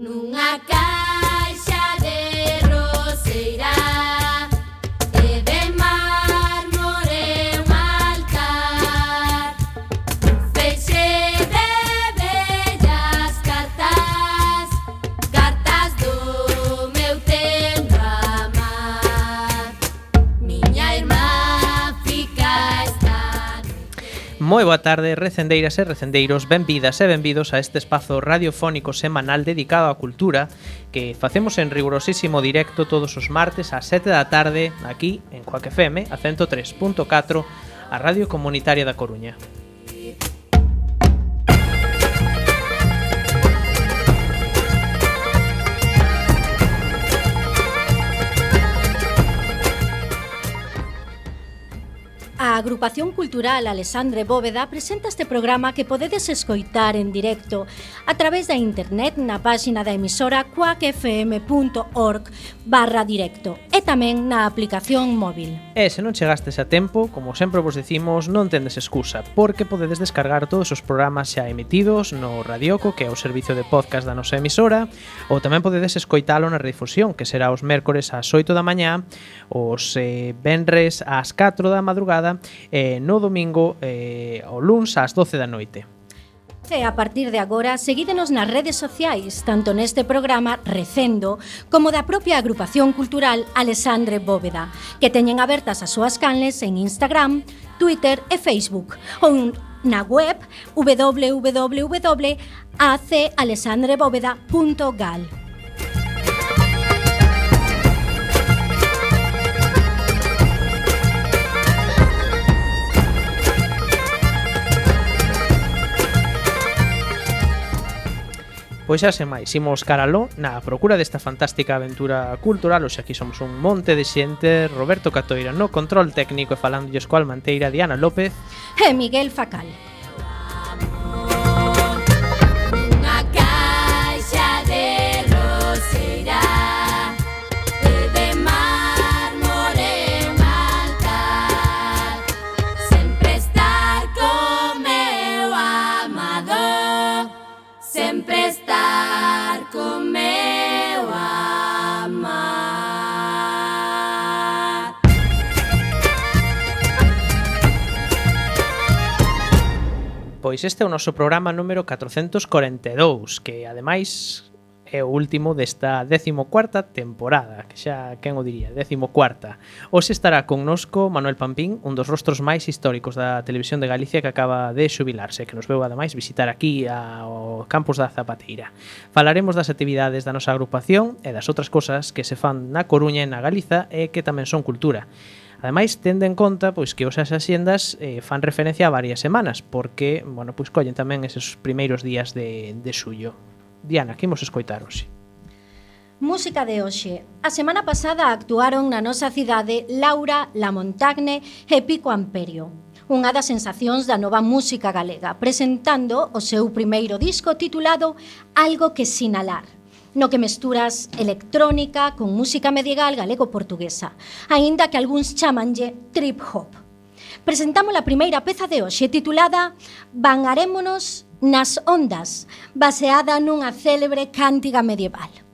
nunha casa Moi boa tarde, recendeiras e recendeiros, benvidas e benvidos a este espazo radiofónico semanal dedicado á cultura que facemos en rigurosísimo directo todos os martes ás 7 da tarde aquí en Coac FM a 103.4 a Radio Comunitaria da Coruña. A agrupación cultural Alexandre Bóveda presenta este programa que podedes escoitar en directo a través da internet na páxina da emisora quackfm.org barra directo e tamén na aplicación móvil. E se non chegastes a tempo, como sempre vos decimos, non tendes excusa, porque podedes descargar todos os programas xa emitidos no Radioco, que é o servicio de podcast da nosa emisora, ou tamén podedes escoitalo na redifusión, que será os mércores ás 8 da mañá, os eh, venres ás 4 da madrugada xornada eh, no domingo eh, o luns ás 12 da noite. E a partir de agora, seguídenos nas redes sociais, tanto neste programa Recendo, como da propia agrupación cultural Alexandre Bóveda, que teñen abertas as súas canles en Instagram, Twitter e Facebook, ou na web www.acalexandrebóveda.gal. Pois xa se máis, imos caraló na procura desta fantástica aventura cultural. Oxe aquí somos un monte de xente Roberto Catoira no control técnico e falando Coal Manteira Diana López. E Miguel Facal. Pois este é o noso programa número 442, que ademais é o último desta 14ª temporada, que xa quen o diría, 14ª. Hoxe estará connosco Manuel Pampín, un dos rostros máis históricos da televisión de Galicia que acaba de xubilarse, que nos veu ademais visitar aquí ao campus da Zapateira. Falaremos das actividades da nosa agrupación e das outras cosas que se fan na Coruña e na Galiza e que tamén son cultura. Ademais, tendo en conta pois que os as eh, fan referencia a varias semanas, porque, bueno, pois collen tamén eses primeiros días de, de suyo. Diana, que imos escoitar hoxe? Música de hoxe. A semana pasada actuaron na nosa cidade Laura, La Montagne e Pico Amperio. Unha das sensacións da nova música galega, presentando o seu primeiro disco titulado Algo que sinalar no que mesturas electrónica con música medieval galego-portuguesa, aínda que algúns chamanlle trip-hop. Presentamos a primeira peza de hoxe titulada Vangarémonos nas ondas, baseada nunha célebre cántiga medieval.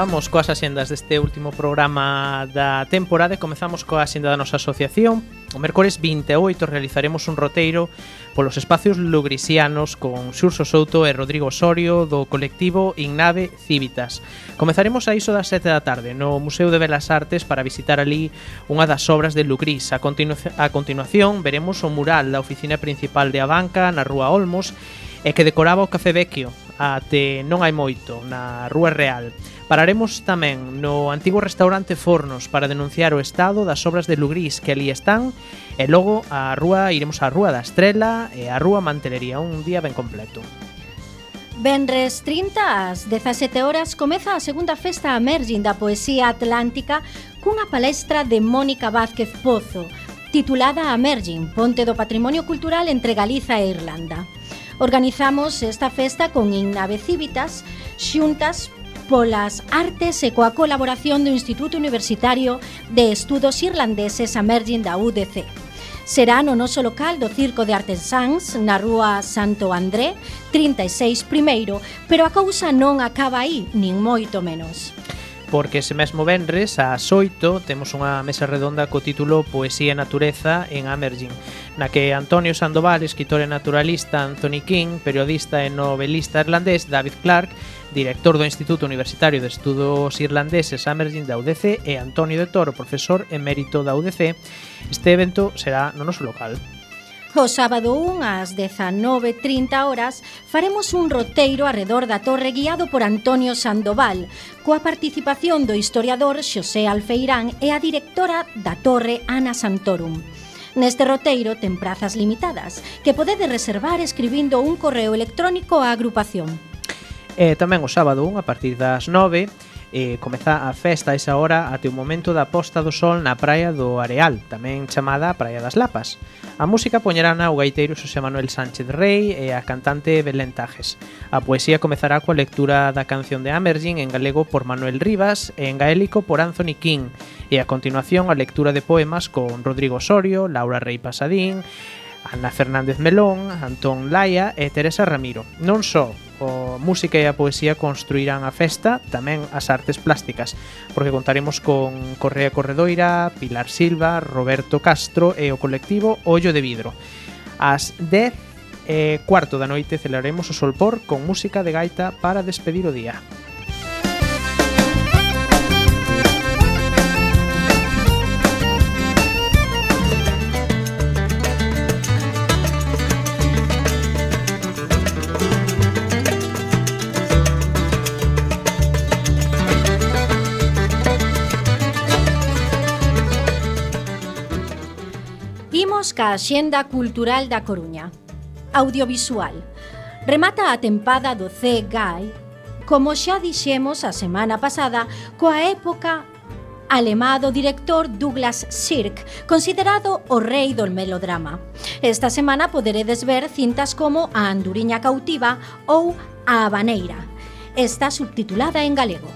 Vamos coas axendas deste último programa da temporada e comezamos coa axenda da nosa asociación. O mércores 28 realizaremos un roteiro polos espacios lugrisianos con Xurso Souto e Rodrigo Osorio do colectivo Ignave Civitas. Comezaremos a iso das 7 da tarde no Museo de Belas Artes para visitar ali unha das obras de Lugris. A, continu a continuación veremos o mural da oficina principal de Abanca na Rúa Olmos e que decoraba o Café Vecchio ate non hai moito, na Rúa Real. Pararemos tamén no antigo restaurante Fornos para denunciar o estado das obras de Lugrís que ali están e logo a rúa iremos á Rúa da Estrela e á Rúa Mantelería un día ben completo. Benres 30 ás 17 horas comeza a segunda festa Emerging da Poesía Atlántica cunha palestra de Mónica Vázquez Pozo titulada Emerging, Ponte do Patrimonio Cultural entre Galiza e Irlanda. Organizamos esta festa con Inave Civitas, xuntas polas artes e coa colaboración do Instituto Universitario de Estudos Irlandeses Emerging da UDC. Será no noso local do Circo de Artesans, na rúa Santo André, 36 primeiro, pero a cousa non acaba aí, nin moito menos porque ese mesmo venres ás 8 temos unha mesa redonda co título Poesía e Natureza en Amerging, na que Antonio Sandoval, escritor e naturalista, Anthony King, periodista e novelista irlandés David Clark, director do Instituto Universitario de Estudos Irlandeses Amerging da UDC e Antonio de Toro, profesor emérito da UDC, este evento será no noso local. O sábado 1 ás 19.30 horas faremos un roteiro arredor da torre guiado por Antonio Sandoval, coa participación do historiador Xosé Alfeirán e a directora da torre Ana Santorum. Neste roteiro ten prazas limitadas, que podedes reservar escribindo un correo electrónico á agrupación. E tamén o sábado 1 a partir das 9 eh, comeza a festa a esa hora até o momento da posta do sol na praia do Areal, tamén chamada Praia das Lapas. A música poñerana o gaiteiro Xosé Manuel Sánchez Rey e a cantante Belén Tajes. A poesía comezará coa lectura da canción de Amergin en galego por Manuel Rivas e en gaélico por Anthony King e a continuación a lectura de poemas con Rodrigo Osorio, Laura Rey Pasadín, Ana Fernández Melón, Antón Laia e Teresa Ramiro. Non só O música e a poesía construirán a festa, tamén as artes plásticas, porque contaremos con Correa Corredoira, Pilar Silva, Roberto Castro e o colectivo Ollo de Vidro. As 10 e cuarto da noite celebraremos o solpor con música de gaita para despedir o día. ca Axenda Cultural da Coruña. Audiovisual. Remata a tempada do C. Gai, como xa dixemos a semana pasada, coa época alemá do director Douglas Sirk, considerado o rei do melodrama. Esta semana poderedes ver cintas como A Anduriña Cautiva ou A Habaneira. Está subtitulada en galego.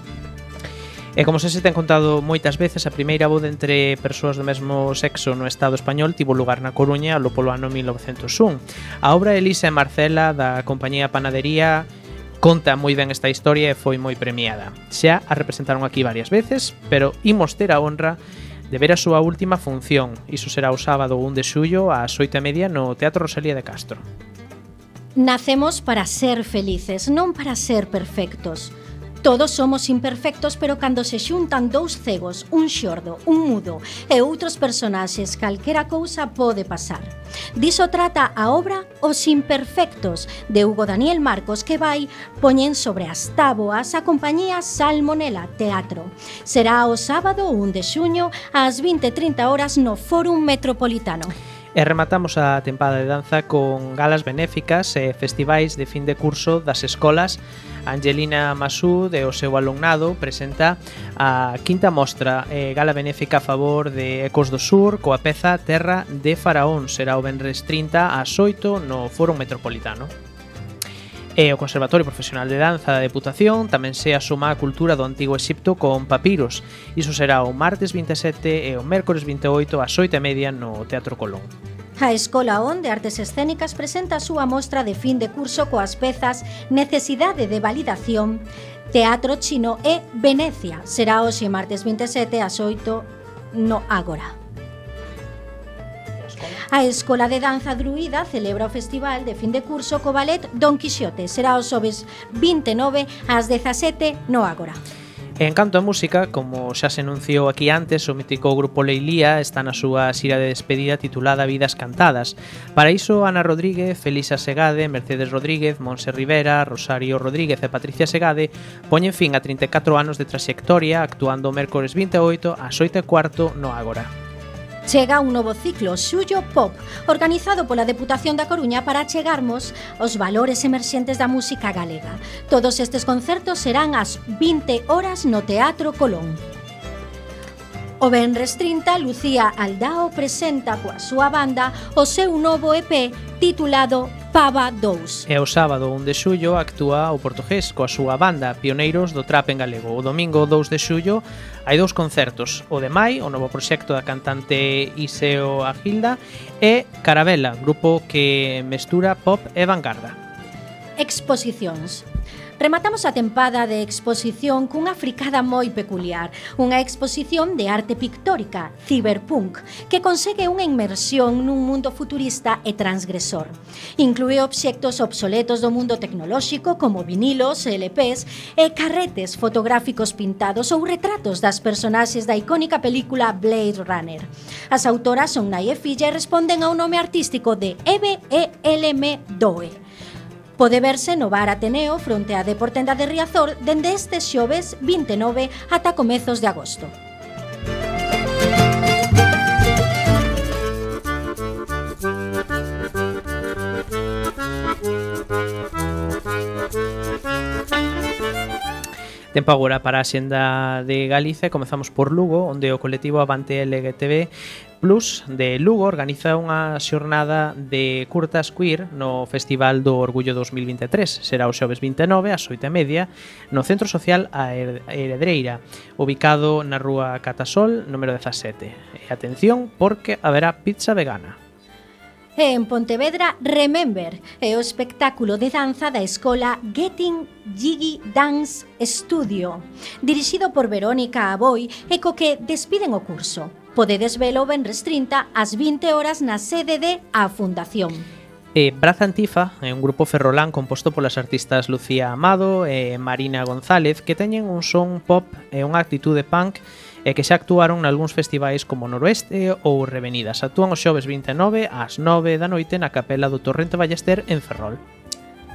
E como se se ten contado moitas veces, a primeira boda entre persoas do mesmo sexo no Estado español tivo lugar na Coruña lo polo ano 1901. A obra Elisa e Marcela da compañía Panadería conta moi ben esta historia e foi moi premiada. Xa a representaron aquí varias veces, pero imos ter a honra de ver a súa última función. Iso será o sábado 1 de xullo ás 8 e media no Teatro Rosalía de Castro. Nacemos para ser felices, non para ser perfectos. Todos somos imperfectos, pero cando se xuntan dous cegos, un xordo, un mudo e outros personaxes, calquera cousa pode pasar. Diso trata a obra Os Imperfectos, de Hugo Daniel Marcos, que vai poñen sobre as táboas a compañía Salmonela Teatro. Será o sábado 1 de xuño ás 20.30 horas no Fórum Metropolitano. E rematamos a tempada de danza con galas benéficas e festivais de fin de curso das escolas. Angelina Masud e o seu alumnado presenta a quinta mostra e gala benéfica a favor de Ecos do Sur coa peza Terra de Faraón. Será o Benres 30 ás 8 no Foro Metropolitano. E o Conservatorio Profesional de Danza da Deputación tamén se asuma a cultura do Antigo Exipto con papiros. Iso será o martes 27 e o mércores 28 ás 8:30 no Teatro Colón. A Escola ON de Artes Escénicas presenta a súa mostra de fin de curso coas pezas Necesidade de Validación, Teatro Chino e Venecia. Será hoxe martes 27 ás 8 no Ágora. A Escola de Danza Druida celebra o festival de fin de curso co ballet Don Quixote. Será os xoves 29 ás 17 no Ágora. En canto a música, como xa se anunciou aquí antes, o mítico grupo Leilía está na súa xira de despedida titulada Vidas Cantadas. Para iso, Ana Rodríguez, Felisa Segade, Mercedes Rodríguez, Monse Rivera, Rosario Rodríguez e Patricia Segade poñen fin a 34 anos de traxectoria actuando o mércores 28 ás 8 e cuarto no Ágora. Chega un novo ciclo Xullo Pop, organizado pola Deputación da Coruña para chegarmos os valores emerxentes da música galega. Todos estes concertos serán ás 20 horas no Teatro Colón. O Benres 30, Lucía Aldao presenta coa súa banda o seu novo EP titulado Pava 2. E o sábado 1 de xullo actúa o portugués coa súa banda Pioneiros do Trap en Galego. O domingo 2 de xullo hai dous concertos. O de Mai, o novo proxecto da cantante Iseo Agilda e Carabela, grupo que mestura pop e vanguarda. Exposicións Rematamos a tempada de exposición cunha fricada moi peculiar, unha exposición de arte pictórica, Cyberpunk, que consegue unha inmersión nun mundo futurista e transgresor. Inclúe obxectos obsoletos do mundo tecnolóxico como vinilos, LPs e carretes fotográficos pintados ou retratos das personaxes da icónica película Blade Runner. As autoras son Naye Filla e responden ao nome artístico de EBELM Doe. Pode verse no Bar Ateneo fronte á Deportenda de Riazor dende este xoves 29 ata comezos de agosto. Tempo agora para a xenda de Galicia Comezamos por Lugo, onde o colectivo Avante LGTB Plus de Lugo organiza unha xornada de curtas queer no Festival do Orgullo 2023. Será o xoves 29 ás 8:30 no Centro Social a Heredreira, ubicado na Rúa Catasol número 17. E atención porque haberá pizza vegana. E en Pontevedra, Remember, é o espectáculo de danza da escola Getting Jiggy Dance Studio, dirixido por Verónica Aboi e co que despiden o curso podedes velo ben 30 ás 20 horas na sede de A Fundación. Eh, Braza Antifa é un grupo ferrolán composto polas artistas Lucía Amado e Marina González que teñen un son pop e unha actitude punk e que xa actuaron nalgúns festivais como Noroeste ou Revenidas. Actúan os xoves 29 ás 9 da noite na Capela do Torrente Ballester en Ferrol.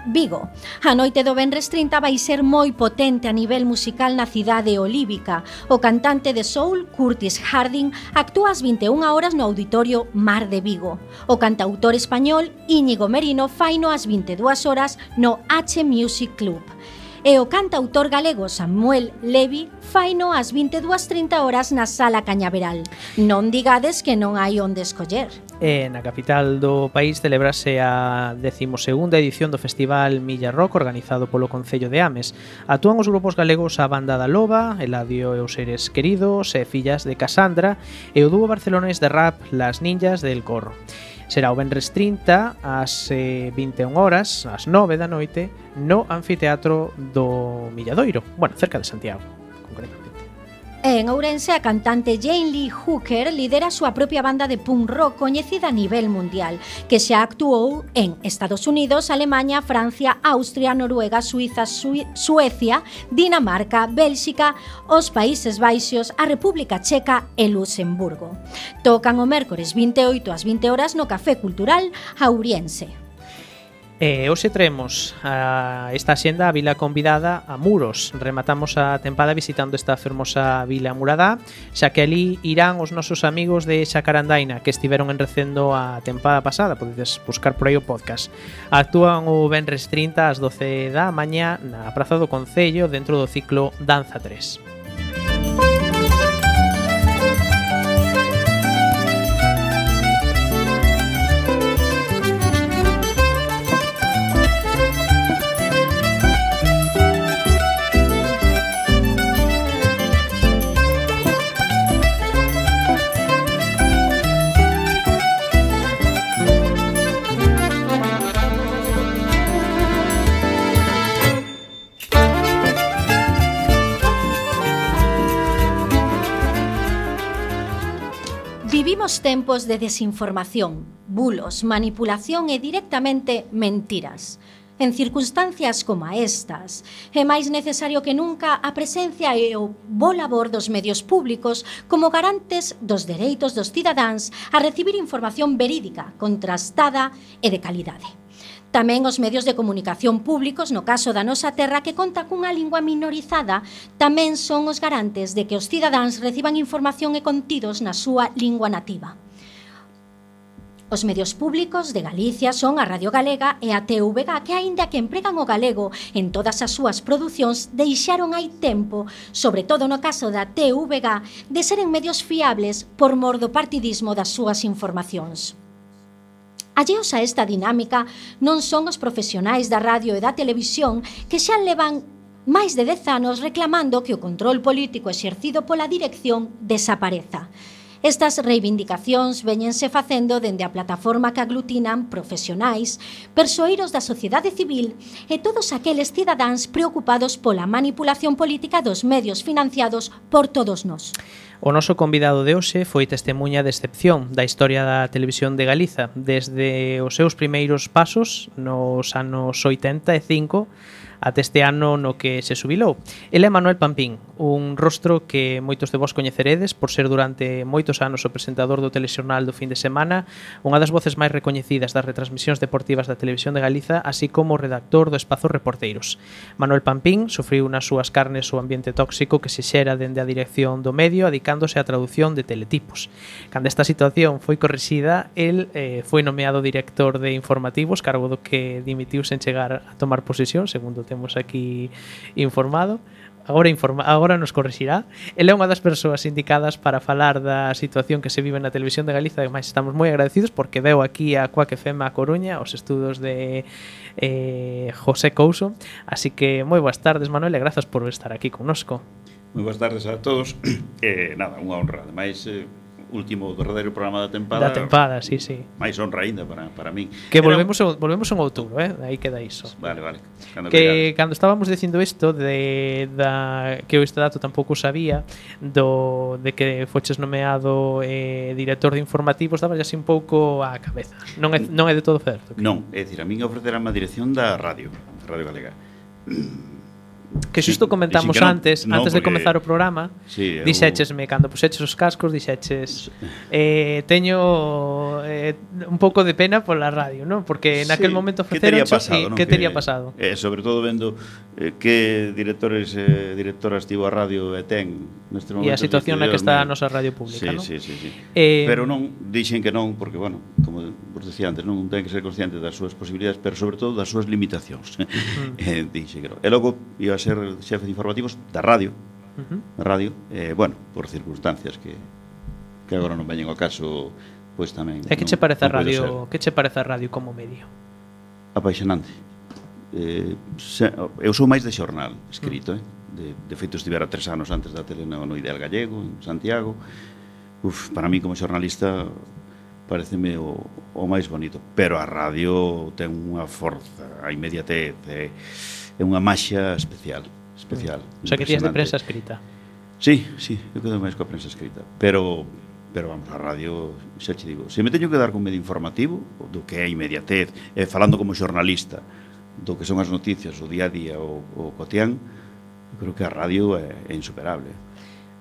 Vigo. A noite do Benres 30 vai ser moi potente a nivel musical na cidade olívica. O cantante de soul Curtis Harding actúa ás 21 horas no Auditorio Mar de Vigo. O cantautor español Íñigo Merino faino ás 22 horas no H Music Club e o cantautor galego Samuel Levi faino ás 22.30 horas na Sala Cañaveral. Non digades que non hai onde escoller. E na capital do país celebrase a 12ª edición do Festival Milla Rock organizado polo Concello de Ames. Actúan os grupos galegos a Banda da Loba, Eladio e os Seres Queridos e Fillas de Casandra e o dúo barcelonés de rap Las Ninjas del Corro. Será o Benres 30 ás eh, 21 horas, ás 9 da noite, no Anfiteatro do Milladoiro, bueno, cerca de Santiago, concreto. E en Ourense, a cantante Jane Lee Hooker lidera a súa propia banda de punk rock coñecida a nivel mundial, que xa actuou en Estados Unidos, Alemanha, Francia, Austria, Noruega, Suiza, Sui Suecia, Dinamarca, Bélxica, os Países Baixos, a República Checa e Luxemburgo. Tocan o mércores 28 ás 20 horas no Café Cultural Auriense. E hoxe traemos a esta xenda a vila convidada a Muros. Rematamos a tempada visitando esta fermosa vila murada, xa que ali irán os nosos amigos de Xacarandaina que estiveron en recendo a tempada pasada, podedes buscar por aí o podcast. Actúan o Benres 30 ás 12 da mañá na Praza do Concello dentro do ciclo Danza 3. Vivimos tempos de desinformación, bulos, manipulación e directamente mentiras. En circunstancias como estas, é máis necesario que nunca a presencia e o bo labor dos medios públicos como garantes dos dereitos dos cidadáns a recibir información verídica, contrastada e de calidade. Tamén os medios de comunicación públicos, no caso da nosa terra, que conta cunha lingua minorizada, tamén son os garantes de que os cidadáns reciban información e contidos na súa lingua nativa. Os medios públicos de Galicia son a Radio Galega e a TVG que, aínda que empregan o galego en todas as súas producións, deixaron hai tempo, sobre todo no caso da TVG, de seren medios fiables por mor do partidismo das súas informacións. Alleos a esta dinámica non son os profesionais da radio e da televisión que xa levan máis de 10 anos reclamando que o control político exercido pola dirección desapareza. Estas reivindicacións veñense facendo dende a plataforma que aglutinan profesionais, persoeiros da sociedade civil e todos aqueles cidadáns preocupados pola manipulación política dos medios financiados por todos nós. O noso convidado de hoxe foi testemunha de excepción da historia da televisión de Galiza desde os seus primeiros pasos nos anos 85 ate este ano no que se subilou. Ele é Manuel Pampín, un rostro que moitos de vos coñeceredes por ser durante moitos anos o presentador do telexornal do fin de semana, unha das voces máis recoñecidas das retransmisións deportivas da Televisión de Galiza, así como redactor do Espazo Reporteiros. Manuel Pampín sufriu nas súas carnes o ambiente tóxico que se xera dende a dirección do medio adicándose á traducción de teletipos. Cando esta situación foi corrixida, el eh, foi nomeado director de informativos, cargo do que dimitiu sen chegar a tomar posesión, segundo temos aquí informado agora informa, agora nos corrixirá. Ela é unha das persoas indicadas para falar da situación que se vive na televisión de Galiza, e máis estamos moi agradecidos porque veo aquí a Coac FM a Coruña os estudos de eh, José Couso. Así que moi boas tardes, Manuel, e grazas por estar aquí connosco. Moi boas tardes a todos. Eh, nada, unha honra. Ademais, eh, último verdadeiro programa da tempada. Da tempada, sí, sí. Máis honra aínda para, para min. Que Era... volvemos en, volvemos en outubro, eh? Aí queda iso. Vale, vale. Cando que, cando estábamos dicindo isto de da que eu este dato tampouco sabía do de que foches nomeado eh, director de informativos, daba así un pouco á cabeza. Non é non é de todo certo. Que... Non, é dicir, a min ofrecerame a dirección da radio, Radio Galega que xusto comentamos Dixen que non- antes, non, antes de porque- comezar o programa, Sí, eu- dixéchesme cando puxeches os cascos, dixeches eh, teño eh, un pouco de pena pola radio, non? Porque naquel Sí, momento que teria pasado, non? que tería pasado. Eh, sobre todo vendo eh, que directores e eh, directoras tivo a radio e ten neste momento. E a situación na que está a nosa radio pública, sí, non? Sí, sí, sí. Eh, pero non dixen que non porque bueno, como vos decía antes, non ten que ser consciente das súas posibilidades, pero sobre todo das súas limitacións. Mm. eh, dixen que non. E logo iba ser xefe de informativos da radio, uh -huh. da radio, eh, bueno, por circunstancias que, que agora non veñen ao caso, pois tamén... E que non, che parece a radio, que che parece a radio como medio? Apaixonante. Eh, se, eu sou máis de xornal escrito, mm. eh? De, de feito estivera tres anos antes da tele no, no Ideal Gallego, en Santiago. Uf, para mí como xornalista pareceme o, o máis bonito, pero a radio ten unha forza, a inmediatez, eh, é unha maxia especial, especial. O sea que tías de prensa escrita. Sí, sí, eu quedo máis coa prensa escrita, pero pero vamos, a radio, xa che digo, se me teño que dar con medio informativo, do que é inmediatez, eh, falando como xornalista, do que son as noticias, o día a día, o, o cotián, creo que a radio é, é insuperable.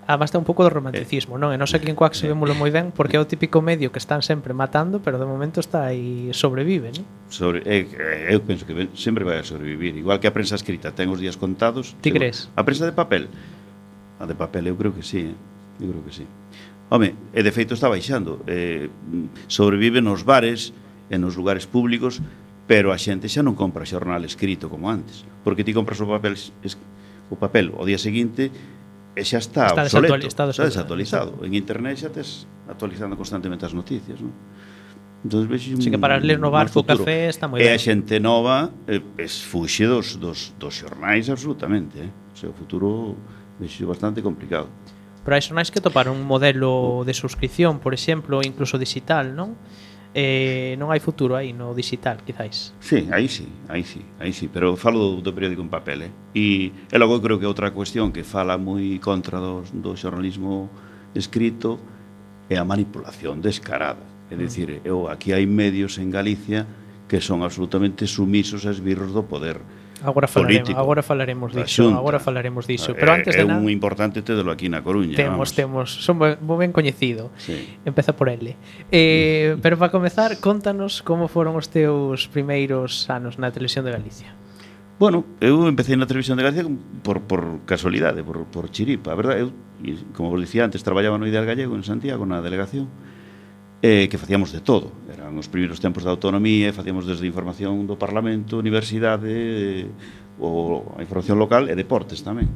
Además ten un pouco de romanticismo, non? E non sei que en Quack se vémolo moi ben porque é o típico medio que están sempre matando, pero de momento está aí sobrevive, non? Sobre, eh, eh eu penso que sempre vai a sobrevivir, igual que a prensa escrita, ten os días contados. Ti crees? A prensa de papel. A de papel eu creo que sí, eh? eu creo que sí. Home, e de feito está baixando. Eh, sobrevive nos bares e nos lugares públicos, pero a xente xa non compra xornal escrito como antes, porque ti compras o papel es, o papel o día seguinte e xa está, está obsoleto, está, desactualizado. está desactualizado. En internet xa tes actualizando constantemente as noticias, non? Entón, vexo un, que para ler no bar co café está moi ben. E a xente nova eh, es fuxe dos, dos, dos xornais absolutamente. Eh? O seu futuro vexo bastante complicado. Pero hai xornais que toparon un modelo de suscripción, por exemplo, incluso digital, non? eh, non hai futuro aí no digital, quizáis. Sí, aí sí, aí sí, aí sí, pero falo do, do periódico en papel, eh? E, e logo creo que outra cuestión que fala moi contra do, do xornalismo escrito é a manipulación descarada. É mm. dicir, eu, aquí hai medios en Galicia que son absolutamente sumisos a esbirros do poder agora falaremos, político. Agora falaremos diso, xunta. agora falaremos diso, eh, pero antes é, de nada É un importante tedelo aquí na Coruña. Temos, vamos. temos, son moi ben coñecido. Sí. Empeza por L. Eh, pero para comezar, contanos como foron os teus primeiros anos na televisión de Galicia. Bueno, eu empecé na televisión de Galicia por, por casualidade, por, por chiripa, a verdad? Eu, como vos dicía antes, traballaba no Ideal Gallego en Santiago, na delegación. Uh eh, que facíamos de todo. Eran os primeiros tempos da autonomía, e facíamos desde información do Parlamento, universidade, eh, ou a información local e deportes tamén.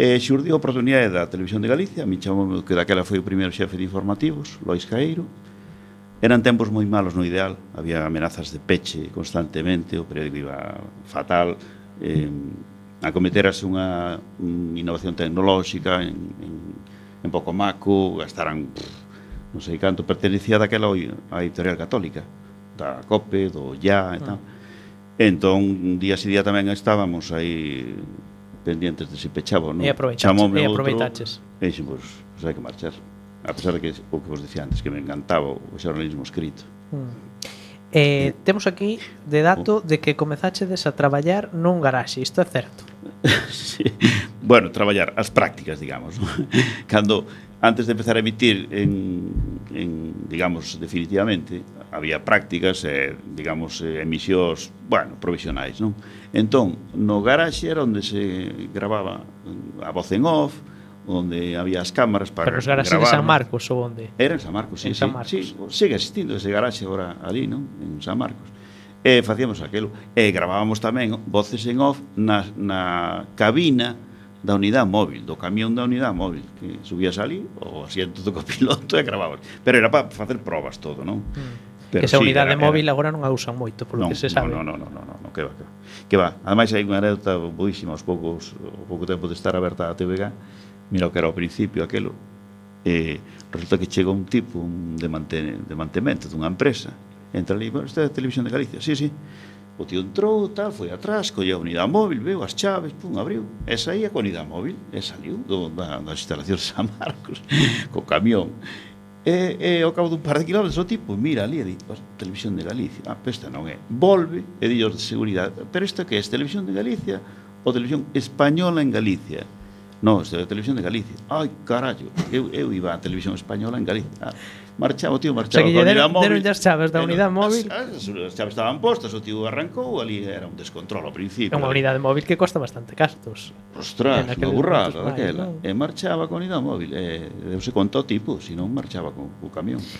E xurdiu a oportunidade da Televisión de Galicia, mi chamou que daquela foi o primeiro xefe de informativos, Lois Caeiro. Eran tempos moi malos no ideal, había amenazas de peche constantemente, o periódico iba fatal, eh, acometerase unha, unha innovación tecnolóxica en, en, en Pocomaco, gastaran pff, non sei canto, pertenecía daquela á editorial católica, da COPE, do YA e ah. tal. Entón, Entón, día si día tamén estábamos aí pendientes de se pechaba ou non. E aproveitaches. E aproveitaches. E dixen, pois, pues, hai que marchar. A pesar de que o que vos dicía antes, que me encantaba o xornalismo escrito. Mm. Eh, eh, temos aquí de dato oh. de que comezachedes a traballar nun garaxe, isto é certo. sí. Bueno, traballar as prácticas, digamos. Cando antes de empezar a emitir en, en digamos, definitivamente, había prácticas, eh, digamos, eh, emisións, bueno, provisionais, non? Entón, no garaxe era onde se gravaba a voz en off, onde había as cámaras para Pero os garaxes gravar, de San Marcos ou onde? Era en San Marcos, sí, en sí, San Marcos. sí, sigue existindo ese garaxe agora ali, non? En San Marcos. E eh, facíamos aquelo. E eh, gravábamos tamén voces en off na, na cabina da unidade móvil, do camión da unidade móvil, que subías ali, o asiento do copiloto e grababas. Pero era para facer probas todo, non? Mm. Pero que esa sí, unidade era, móvil era... agora non a usan moito, polo non, que se sabe. Non, non, non, non, non, non que va, que va. Que va. Ademais, hai unha anécdota boísima aos poucos, ao pouco tempo de estar aberta a TVG, mira o que era ao principio aquelo, eh, resulta que chega un tipo un de, manten, de mantemento dunha empresa, entra ali, bueno, esta é a televisión de Galicia, sí, sí, O tío entrou, tal, foi atrás, colleu a unidade móvil, veu as chaves, pum, abriu. E saía con unidade móvil, e saliu do, da, das instalacións de San Marcos, co camión. E, e ao cabo dun par de kilómetros o tipo mira ali e di, televisión de Galicia, ah, esta non é. Volve e di de seguridade, pero isto que é, televisión de Galicia ou televisión española en Galicia? Non, isto é televisión de Galicia. Ai, carallo, eu, eu iba a televisión española en Galicia. Ah, marchaba, o tío marchaba. O sea, que lle deron, deron as chaves da unidade móvil. As, as, as chaves estaban postas, o tío arrancou, ali era un descontrol ao principio. É unha unidade móvil que costa bastante castos. Ostras, unha burrada daquela. No. E marchaba con unidade móvil. E deuse conta o tipo, se non marchaba con o camión.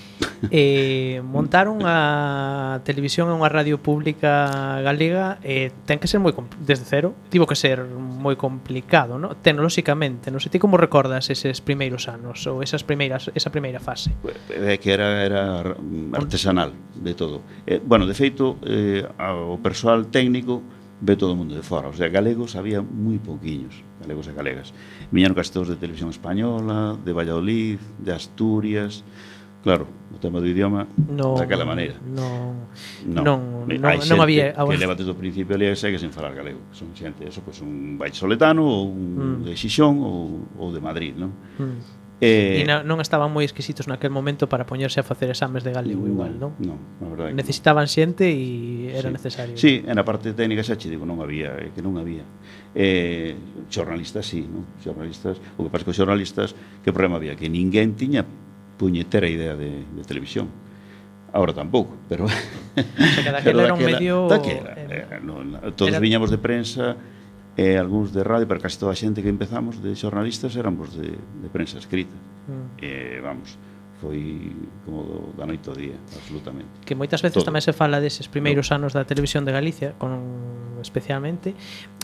E montaron a televisión e unha radio pública galega e ten que ser moi desde cero, tivo que ser moi complicado, ¿no? Tecnolóxicamente, non sei ti como recordas eses primeiros anos ou esas primeiras esa primeira fase. Pues, é que era, era artesanal de todo. Eh, bueno, de feito, eh, o persoal técnico ve todo o mundo de fora. O sea, galegos había moi pouquiños, galegos e galegas. Viñeron casi todos de televisión española, de Valladolid, de Asturias... Claro, o tema do idioma no, daquela maneira. Non, non, non, non, non había... Que leva desde o principio ali e segue sen falar galego. Son xente, eso, pois, pues, un baixoletano ou un mm. de Xixón ou, ou de Madrid, non? Mm Eh, e na, non estaban moi exquisitos naquel momento para poñerse a facer exames de galego igual, non? Non, a verdade. Necesitaban xente e era sí. necesario. Sí, en a parte técnica xa che digo, non había, eh, que non había. Eh, xornalistas sí, non? Xornalistas, o que pasa que os xornalistas que problema había que ninguén tiña puñetera idea de, de televisión. Ahora tampouco, pero... O sea, que daquela era un medio... Daquela, eh, no, todos era... viñamos de prensa, e algúns de radio, pero casi toda a xente que empezamos de xornalistas éramos de, de prensa escrita. Mm. E, vamos, foi como da noite ao día, absolutamente. Que moitas veces Todo. tamén se fala deses primeiros no. anos da televisión de Galicia, con especialmente,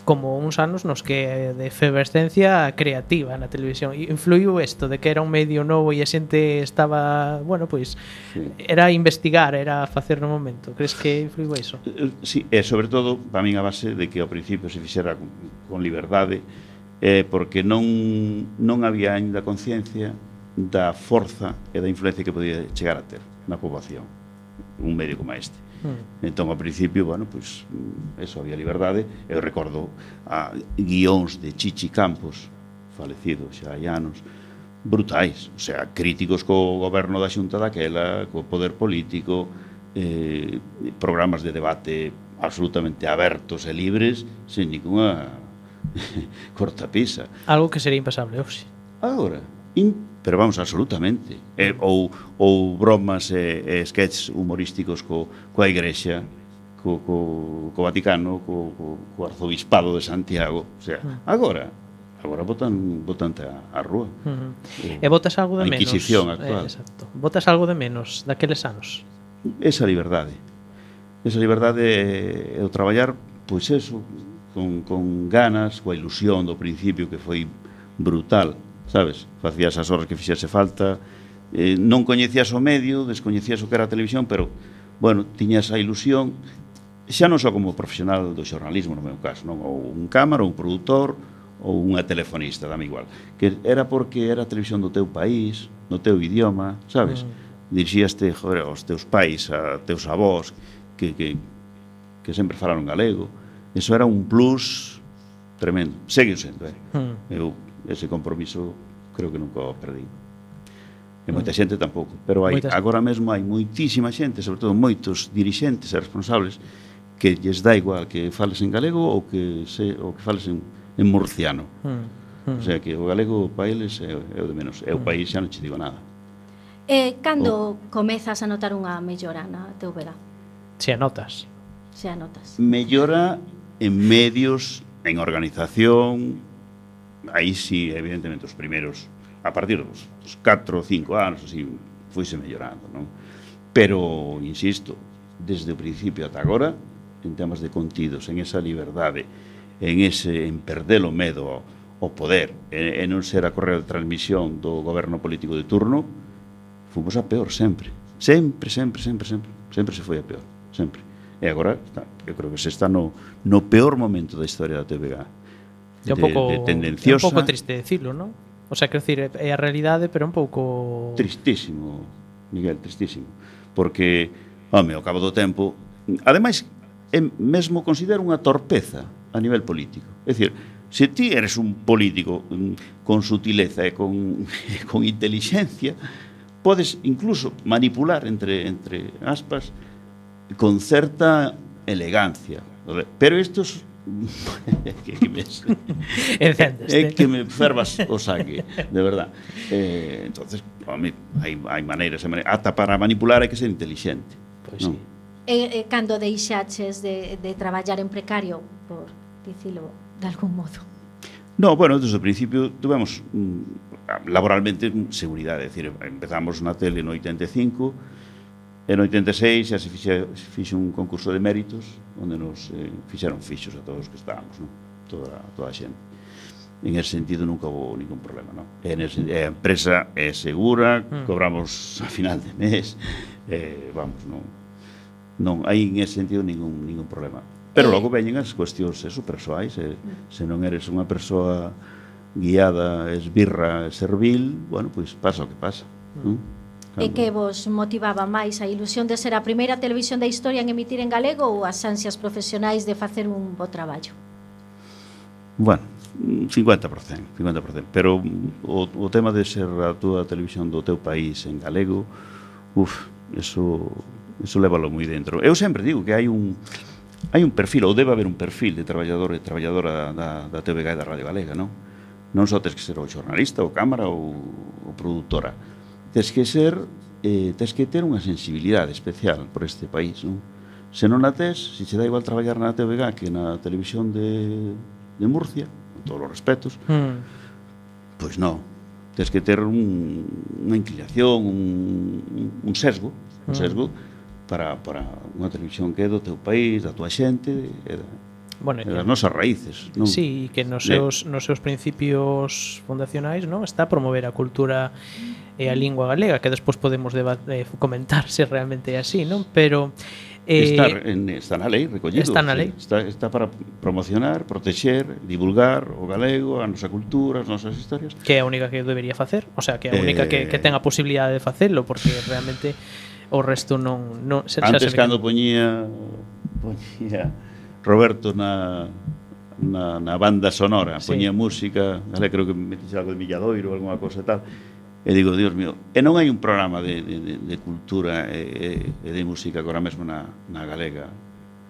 como uns anos nos que de efervescencia creativa na televisión. e Influiu isto de que era un medio novo e a xente estaba, bueno, pois, sí. era investigar, era facer no momento. Crees que influiu iso? Eh, sí, e sobre todo, para min a base de que ao principio se fixera con liberdade, eh, porque non, non había aínda conciencia da forza e da influencia que podía chegar a ter na poboación un medio como este. Mm. Entón, ao principio, bueno, pois, eso había liberdade. Eu recordo a guións de Chichi Campos, falecido xa hai anos, brutais, o sea, críticos co goberno da xunta daquela, co poder político, eh, programas de debate absolutamente abertos e libres, sen ninguna cortapisa. Algo que sería impasable, hoxe. Agora, in pero vamos, absolutamente. Eh, ou, ou bromas e eh, sketches humorísticos co, coa igrexa, co, co, co Vaticano, co, co, co arzobispado de Santiago. O sea, mm. agora, agora botan, botante a, a rúa. Mm-hmm. Uh -huh. E botas algo de menos. A Inquisición menos, actual. Eh, exacto. Botas algo de menos daqueles anos. Esa liberdade. Esa liberdade é o traballar, pois eso, con, con ganas, coa ilusión do principio que foi brutal sabes? Facías as horas que fixese falta, eh, non coñecías o medio, descoñecías o que era a televisión, pero, bueno, tiñas a ilusión, xa non só como profesional do xornalismo, no meu caso, non? ou un cámara, ou un produtor, ou unha telefonista, dame igual, que era porque era a televisión do teu país, no teu idioma, sabes? Mm. Dirixíaste, joder, aos teus pais, a teus avós, que, que, que sempre falaron galego, eso era un plus tremendo, segue sendo, eh? Mm. Eu ese compromiso creo que nunca o perdí. E moita xente tampouco, pero hai Moitas... agora mesmo hai moitísima xente, sobre todo moitos dirixentes e responsables que lles dá igual que fales en galego ou que se ou que fales en, en murciano. Mm. O sea que o galego para eles é, é o de menos. É o hmm. país xa non che digo nada. Eh, cando o... comezas a notar unha mellora na teu verá? Se anotas. Se anotas. Mellora en medios, en organización, aí sí, evidentemente, os primeiros, a partir dos, dos 4 ou 5 anos, así, fuise mellorando, non? Pero, insisto, desde o principio ata agora, en temas de contidos, en esa liberdade, en ese en perder o medo ao, ao poder, e, e non ser a correa de transmisión do goberno político de turno, fomos a peor sempre. Sempre, sempre, sempre, sempre. Sempre se foi a peor, sempre. E agora, está, eu creo que se está no, no peor momento da historia da TVG de, un pouco, de tendenciosa. É un pouco triste decirlo, non? O sea, quero decir, é a realidade, pero un pouco... Tristísimo, Miguel, tristísimo. Porque, home, ao cabo do tempo... Ademais, é mesmo considero unha torpeza a nivel político. É dicir, se ti eres un político mm, con sutileza e con, con inteligencia, podes incluso manipular, entre, entre aspas, con certa elegancia. Pero estos que, que me, é eh. que me fervas o sangue, de verdad. Eh, entonces, a mí, hai, hai maneiras, hai maneiras, ata para manipular hai que ser inteligente. Pois pues non? sí. E, e cando deixaches de, de traballar en precario, por dicilo de algún modo? No, bueno, desde o principio tuvemos mm, laboralmente seguridade, decir, empezamos na tele no 85, E no 86 xa se fixe, fixe un concurso de méritos onde nos eh, fixeron fixos a todos os que estábamos, non? Toda, toda a xente. En ese sentido nunca houve ningún problema, non? E ese, a empresa é segura, hmm. cobramos a final de mes, eh, vamos, non, non hai en ese sentido ningún, ningún problema. Pero eh. logo veñen as cuestións eh, eso, persoais, eh, se non eres unha persoa guiada, esbirra, servil, bueno, pois pasa o que pasa, non? e que vos motivaba máis a ilusión de ser a primeira televisión da historia en emitir en galego ou as ansias profesionais de facer un bo traballo? Bueno, 50%, 50%, pero o, o tema de ser a túa televisión do teu país en galego, uf, eso, eso lévalo moi dentro. Eu sempre digo que hai un hai un perfil, ou debe haber un perfil de traballador e traballadora da, da TVG e da Radio Galega, non? Non só tens que ser o xornalista, ou cámara ou, ou produtora tes que ser eh, tes que ter unha sensibilidade especial por este país, non? Se non a tes, se che dá igual traballar na TVG que na televisión de, de Murcia, con todos os respetos, mm. pois non, tes que ter un, unha inclinación, un, un sesgo, mm. un hmm. sesgo para, para unha televisión que é do teu país, da tua xente, e da, bueno, das eh, nosas raíces, non? Sí, que nos seus, nos seus principios fundacionais, non? Está a promover a cultura e a lingua galega, que despois podemos debate, eh, comentar se realmente é así, non? Pero eh, está, en, está na lei recollido. Está na lei. Está, está para promocionar, protexer, divulgar o galego, a nosa cultura, as nosas historias. Que é a única que debería facer, o sea, que é a única eh, que, que eh, ten a posibilidade de facelo, porque realmente o resto non... non xa, xa Antes, cando que... poñía, poñía Roberto na, na, na banda sonora, sí. poñía música, ale creo que me algo de Milladoiro ou alguma cosa tal, E digo, Dios mío, e non hai un programa de, de, de cultura e, e de música agora mesmo na, na galega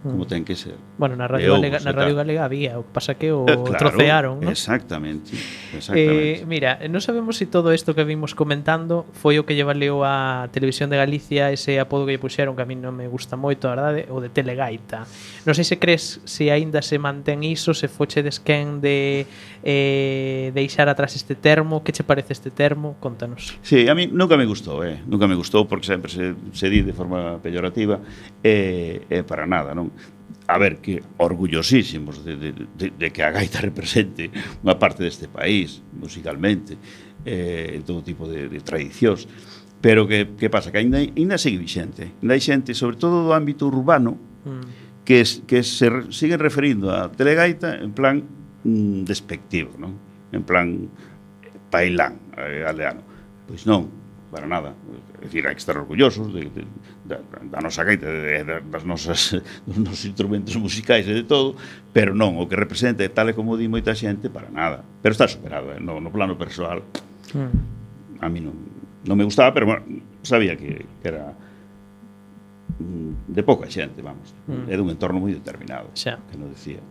como ten que ser. Bueno, na Radio, Ovos, Galega, na Radio Galega había, o pasa que o eh, claro, trocearon, ¿no? Exactamente, eh, exactamente. Eh, mira, non sabemos se si todo isto que vimos comentando foi o que lle valeu a Televisión de Galicia ese apodo que lle puxeron que a mí non me gusta moito, a verdade, o de Telegaita. Non sei se crees se aínda se mantén iso, se foche quen de eh, deixar atrás este termo, que che parece este termo? Contanos. Sí, a mí nunca me gustou, eh? nunca me gustou porque sempre se, se di de forma peyorativa e eh, eh, para nada, non? a ver, que orgullosísimos de, de, de, de que a gaita represente unha parte deste país, musicalmente, eh, todo tipo de, de tradicións. Pero que, que pasa? Que ainda, ainda sigue vixente. Ainda hai xente, sobre todo do ámbito urbano, mm. que, es, que se siguen referindo a telegaita en plan mm, despectivo, non? En plan pailán, eh, aldeano. Pois non, para nada. É dicir, hai que estar orgullosos de, de, da, da nosa gaita, das nosas, dos nosos instrumentos musicais e de todo, pero non, o que representa, tal e como di moita xente, para nada. Pero está superado, eh? no, no plano persoal. Mm. A mí non, non me gustaba, pero bueno, sabía que, que era mm, de pouca xente, vamos. Mm. É dun entorno moi determinado, xa. que non decía.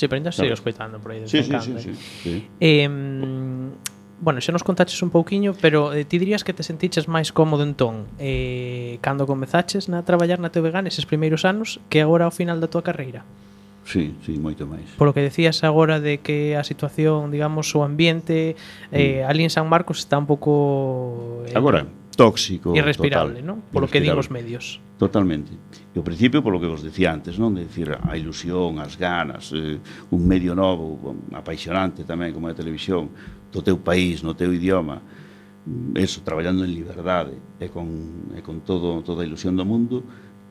Sí, pero ainda sigo escoitando por aí. Eh. Sí, sí, sí, sí, sí. Eh, bueno, xa nos contaches un pouquiño, pero eh, ti dirías que te sentiches máis cómodo entón eh, cando comezaches na traballar na TVG neses primeiros anos que agora ao final da túa carreira? Sí, sí, moito máis. Polo que decías agora de que a situación, digamos, o ambiente eh, mm. ali en San Marcos está un pouco... Eh, agora, tóxico. Irrespirable, total, non? Polo que din os medios. Totalmente. E ao principio, polo que vos decía antes, non? De dicir, a ilusión, as ganas, eh, un medio novo, apaixonante tamén, como a televisión, do teu país, no teu idioma, eso, traballando en liberdade e con, e con todo, toda a ilusión do mundo,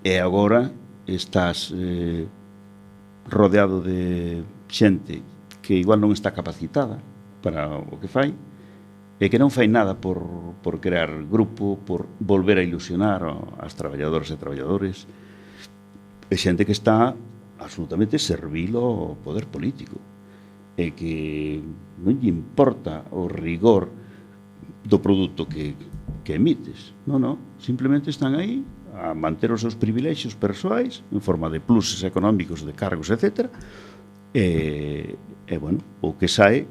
e agora estás eh, rodeado de xente que igual non está capacitada para o que fai, e que non fai nada por, por crear grupo, por volver a ilusionar as traballadoras e traballadores, e xente que está absolutamente servil ao poder político e que non lle importa o rigor do produto que, que emites. Non, non, simplemente están aí a manter os seus privilexios persoais en forma de pluses económicos, de cargos, etc. E, e bueno, o que sae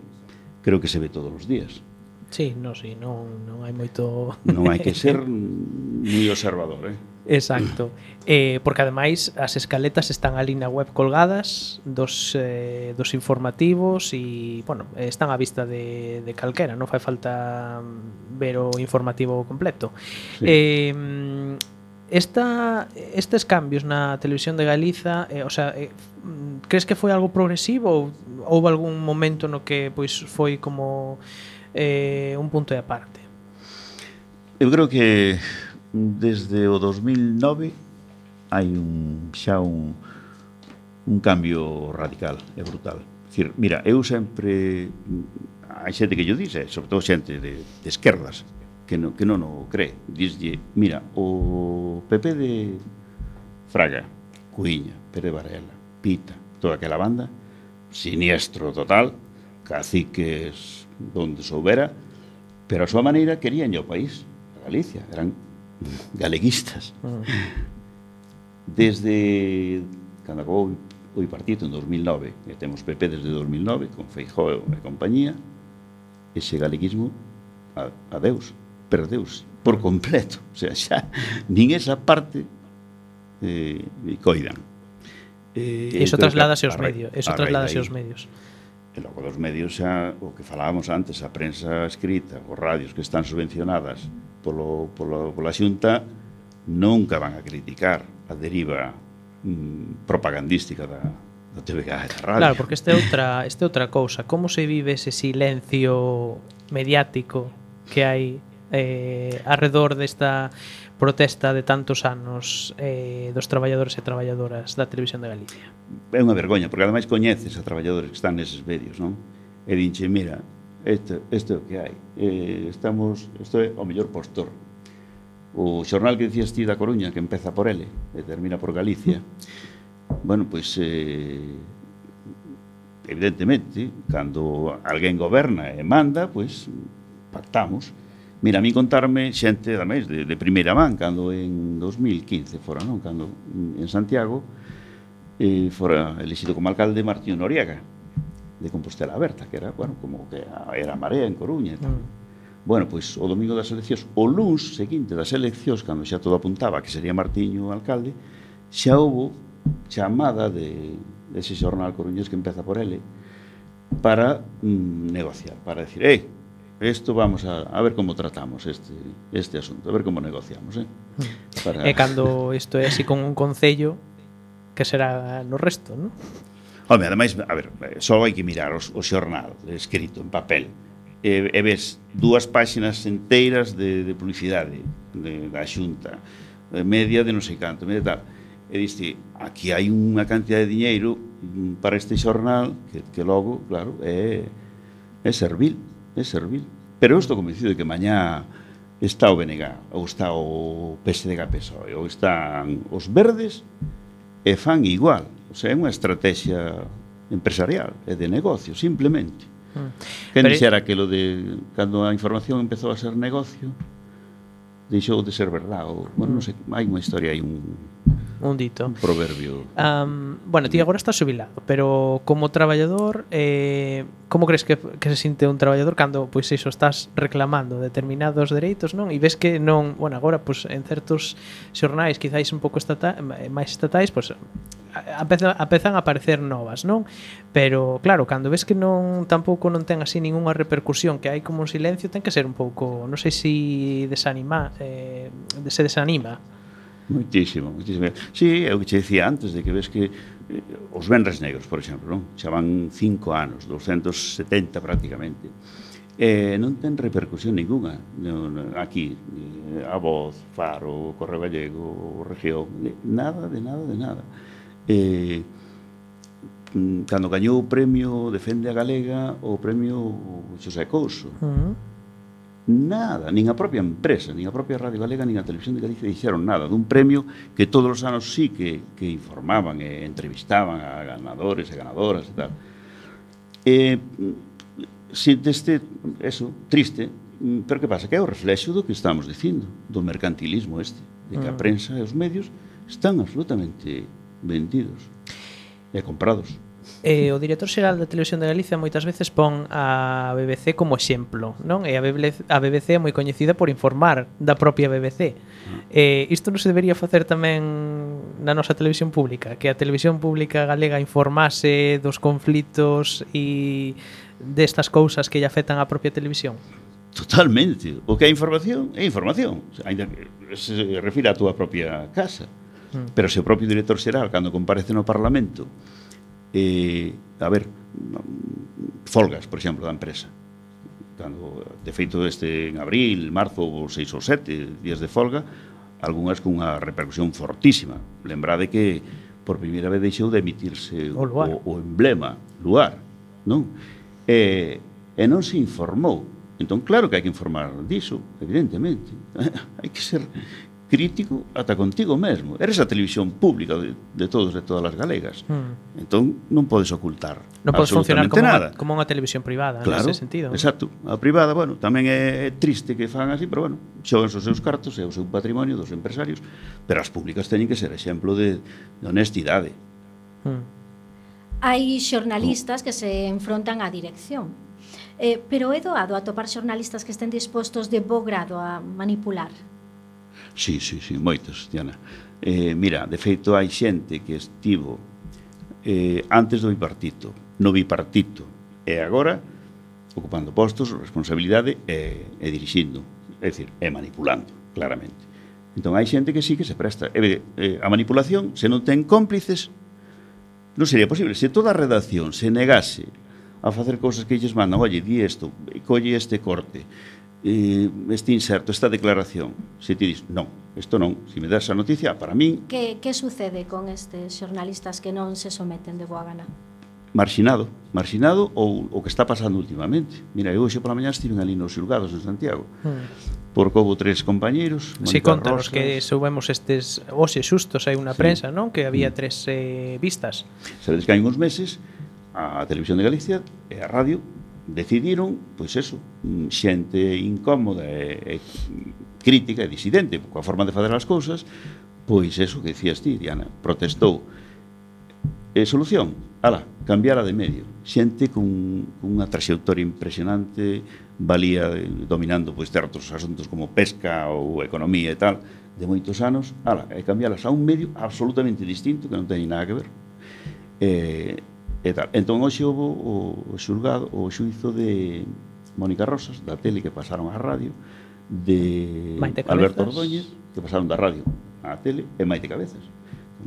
creo que se ve todos os días. Sí, no, sí, non, non hai moito... Non hai que ser moi observador, eh? Exacto. Eh, porque ademais as escaletas están ali na web colgadas dos, eh, dos informativos e, bueno, están á vista de, de calquera, non fai falta ver o informativo completo. Sí. Eh, esta, estes cambios na televisión de Galiza, eh, o sea, eh, crees que foi algo progresivo ou houve algún momento no que pois foi como eh, un punto de aparte? Eu creo que desde o 2009 hai un xa un un cambio radical e brutal. Dicir, mira, eu sempre hai xente que yo dice, sobre todo xente de, de esquerdas, que non, que non o cree. Dizlle, mira, o PP de Fraga, Cuiña, Pérez Varela, Pita, toda aquela banda, siniestro total, caciques donde soubera, pero a súa maneira querían o país, a Galicia, eran galeguistas. Desde cando acabou o partido en 2009, e temos PP desde 2009, con Feijóo e compañía, ese galeguismo, a, adeus, perdeus por completo. O sea, xa, nin esa parte eh, coidan. Eh, eso entón, trasladase aos medios, eso trasladase aos medios. E logo dos medios, xa, o que falábamos antes, a prensa escrita, os radios que están subvencionadas polo, polo, pola xunta, nunca van a criticar a deriva mm, propagandística da, da TVG e da radio. Claro, porque esta é outra, esta é outra cousa. Como se vive ese silencio mediático que hai eh, alrededor desta protesta de tantos anos eh, dos traballadores e traballadoras da televisión de Galicia? É unha vergoña, porque ademais coñeces a traballadores que están neses medios, non? E dinche, mira, isto, isto é o que hai. Eh, estamos, isto é o mellor postor. O xornal que dicías ti da Coruña, que empeza por L e termina por Galicia, bueno, pois... Eh, evidentemente, cando alguén goberna e manda, pois pactamos, Mira, a mí contarme xente da mes de, de primeira man cando en 2015 fora, non, cando en Santiago eh, fora elexido como alcalde Martín Noriega de Compostela Aberta, que era, bueno, como que era Marea en Coruña e tal. Mm. Bueno, pois o domingo das eleccións, o luns seguinte das eleccións, cando xa todo apuntaba que sería Martiño o alcalde, xa houve chamada de, ese xornal coruñés que empeza por ele para mm, negociar, para decir, ei, Isto vamos a, a ver como tratamos este, este asunto, a ver como negociamos. Eh? Mm. Para... E cando isto é así con un concello, que será no resto, non? Home, ademais, a ver, só hai que mirar o, o xornal escrito en papel e, e ves dúas páxinas enteiras de, de publicidade de, da xunta, eh, media de non sei canto, media tal. E diste, aquí hai unha cantidad de diñeiro para este xornal que, que logo, claro, é, é servil é servil. Pero eu estou convencido de que mañá está o BNG, ou está o PSDG PSOE, ou están os verdes, e fan igual. O sea, é unha estrategia empresarial, é de negocio, simplemente. Mm. Quen Pero... dixera que lo de cando a información empezou a ser negocio, deixou de ser verdade. Ou, bueno, non sei, hai unha historia, hai un un dito. Un proverbio. Um, bueno, ti agora estás xubilado, pero como traballador, eh, como crees que, que se sinte un traballador cando pois iso estás reclamando determinados dereitos, non? E ves que non, bueno, agora pois en certos xornais quizáis un pouco estata, máis estatais, pois apezan, apezan a aparecer novas, non? Pero claro, cando ves que non tampouco non ten así ningunha repercusión, que hai como un silencio, ten que ser un pouco, non sei se desanima, eh, se desanima. Muitísimo, moitísimo. Sí, é o que che decía antes, de que ves que eh, os Benres Negros, por exemplo, non? xa van cinco anos, 270 prácticamente, eh, non ten repercusión ninguna non, aquí, eh, a voz, Faro, Correo Gallego, Región, nada, de nada, de nada. Eh, cando gañou o premio Defende a Galega o premio Xosé Couso. Uh -huh nada, nin a propia empresa, nin a propia Radio Galega, nin a Televisión de Galicia dixeron nada dun premio que todos os anos sí que, que informaban e entrevistaban a ganadores e ganadoras e tal. E, si deste, eso, triste, pero que pasa? Que é o reflexo do que estamos dicindo, do mercantilismo este, de que a mm. prensa e os medios están absolutamente vendidos e comprados. Eh, o director xeral da Televisión de Galicia moitas veces pon a BBC como exemplo, non? E a BBC, a BBC é moi coñecida por informar da propia BBC. Mm. Eh, isto non se debería facer tamén na nosa televisión pública, que a televisión pública galega informase dos conflitos e destas cousas que lle afectan á propia televisión. Totalmente. O que é información é información, ainda que se refira á túa propia casa. Mm. Pero se o propio director xeral, cando comparece no Parlamento, eh, a ver, folgas, por exemplo, da empresa. Cando, de feito, este en abril, marzo, ou seis ou sete días de folga, algunhas cunha repercusión fortísima. Lembrade que por primeira vez deixou de emitirse o, luar. o, o emblema, luar, non? E, e non se informou. Entón, claro que hai que informar diso, evidentemente. hai que ser crítico ata contigo mesmo. Eres a televisión pública de, de todos e todas as galegas. Mm. Entón non podes ocultar Non podes funcionar como nada. Unha, como unha televisión privada, claro, nese sentido. Exacto. A privada, bueno, tamén é triste que fan así, pero bueno, xogan os seus cartos e o seu patrimonio dos empresarios, pero as públicas teñen que ser exemplo de, de honestidade. Mm. Hai xornalistas que se enfrontan á dirección. Eh, pero é doado atopar xornalistas que estén dispostos de bo grado a manipular Sí, sí, sí, moitos, Diana. Eh, mira, de feito hai xente que estivo eh, antes do bipartito, no bipartito, e agora ocupando postos, responsabilidade e, e dirixindo, é dicir, e manipulando, claramente. Entón hai xente que sí que se presta. E, eh, a manipulación, se non ten cómplices, non sería posible. Se toda a redacción se negase a facer cousas que lles mandan, oye, di isto, colle este corte, eh, este inserto, esta declaración, se ti dis, non, isto non, se me das a noticia, para min... Que, que sucede con estes xornalistas que non se someten de boa gana? Marxinado, marxinado ou o que está pasando últimamente. Mira, eu hoxe pola mañá estive ali nos xulgados en Santiago. Mm porque houve tres compañeiros. Si, sí, contanos Rosas. que soubemos estes hoxe xustos hai unha sí. prensa, non? Que había hmm. tres eh, vistas. Sabedes que hai uns meses a Televisión de Galicia e a Radio decidiron, pois eso, mm, xente incómoda e, e crítica e disidente coa forma de fazer as cousas, pois eso que dicías ti, Diana, protestou. E solución, ala, cambiara de medio. Xente cun, cunha traxectoria impresionante, valía dominando pois certos asuntos como pesca ou economía e tal, de moitos anos, ala, e cambialas a un medio absolutamente distinto que non ten nada que ver. Eh, e tal. Entón hoxe houve o, o xulgado, o xuizo de Mónica Rosas, da tele que pasaron á radio, de Maite Cabezas. Alberto Ordóñez, que pasaron da radio á tele, e Maite Cabezas.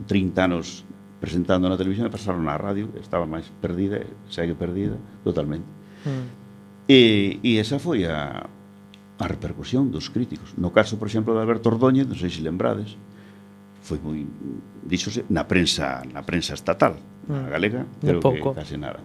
30 anos presentando na televisión e pasaron á radio, estaba máis perdida, segue perdida totalmente. Mm. E, e esa foi a, a repercusión dos críticos. No caso, por exemplo, de Alberto Ordóñez, non sei se lembrades, foi moi díxose na prensa na prensa estatal, na mm. galega, creo pouco. que case nada.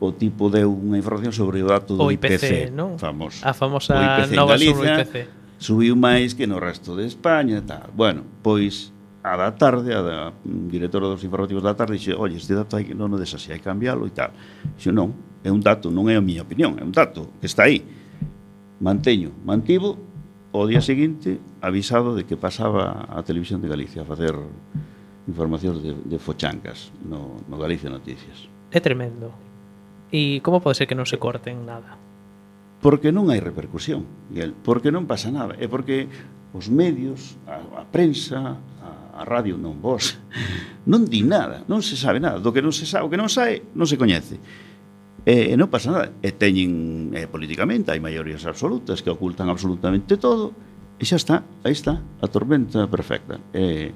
O tipo deu unha información sobre o dato do o IPC, IPC non? famoso. A famosa o IPC nova Galicia, IPC. Subiu máis que no resto de España e tal. Bueno, pois a da tarde, a da mm, directora dos informativos da tarde, dixe, oi, este dato hai que non o des así, hai que cambiálo e tal. Dixe, non, é un dato, non é a miña opinión, é un dato que está aí. Manteño, mantivo o día seguinte avisado de que pasaba a Televisión de Galicia a facer información de, de fochancas no, no Galicia Noticias. É tremendo. E como pode ser que non se corten nada? Porque non hai repercusión, Miguel, porque non pasa nada. É porque os medios, a, a prensa, a, a radio, non vos, non di nada, non se sabe nada. Do que non se sabe, o que non sabe, non se coñece. E, e non pasa nada. E teñen eh, políticamente, hai maiorías absolutas que ocultan absolutamente todo, e xa está, aí está, a tormenta perfecta. E,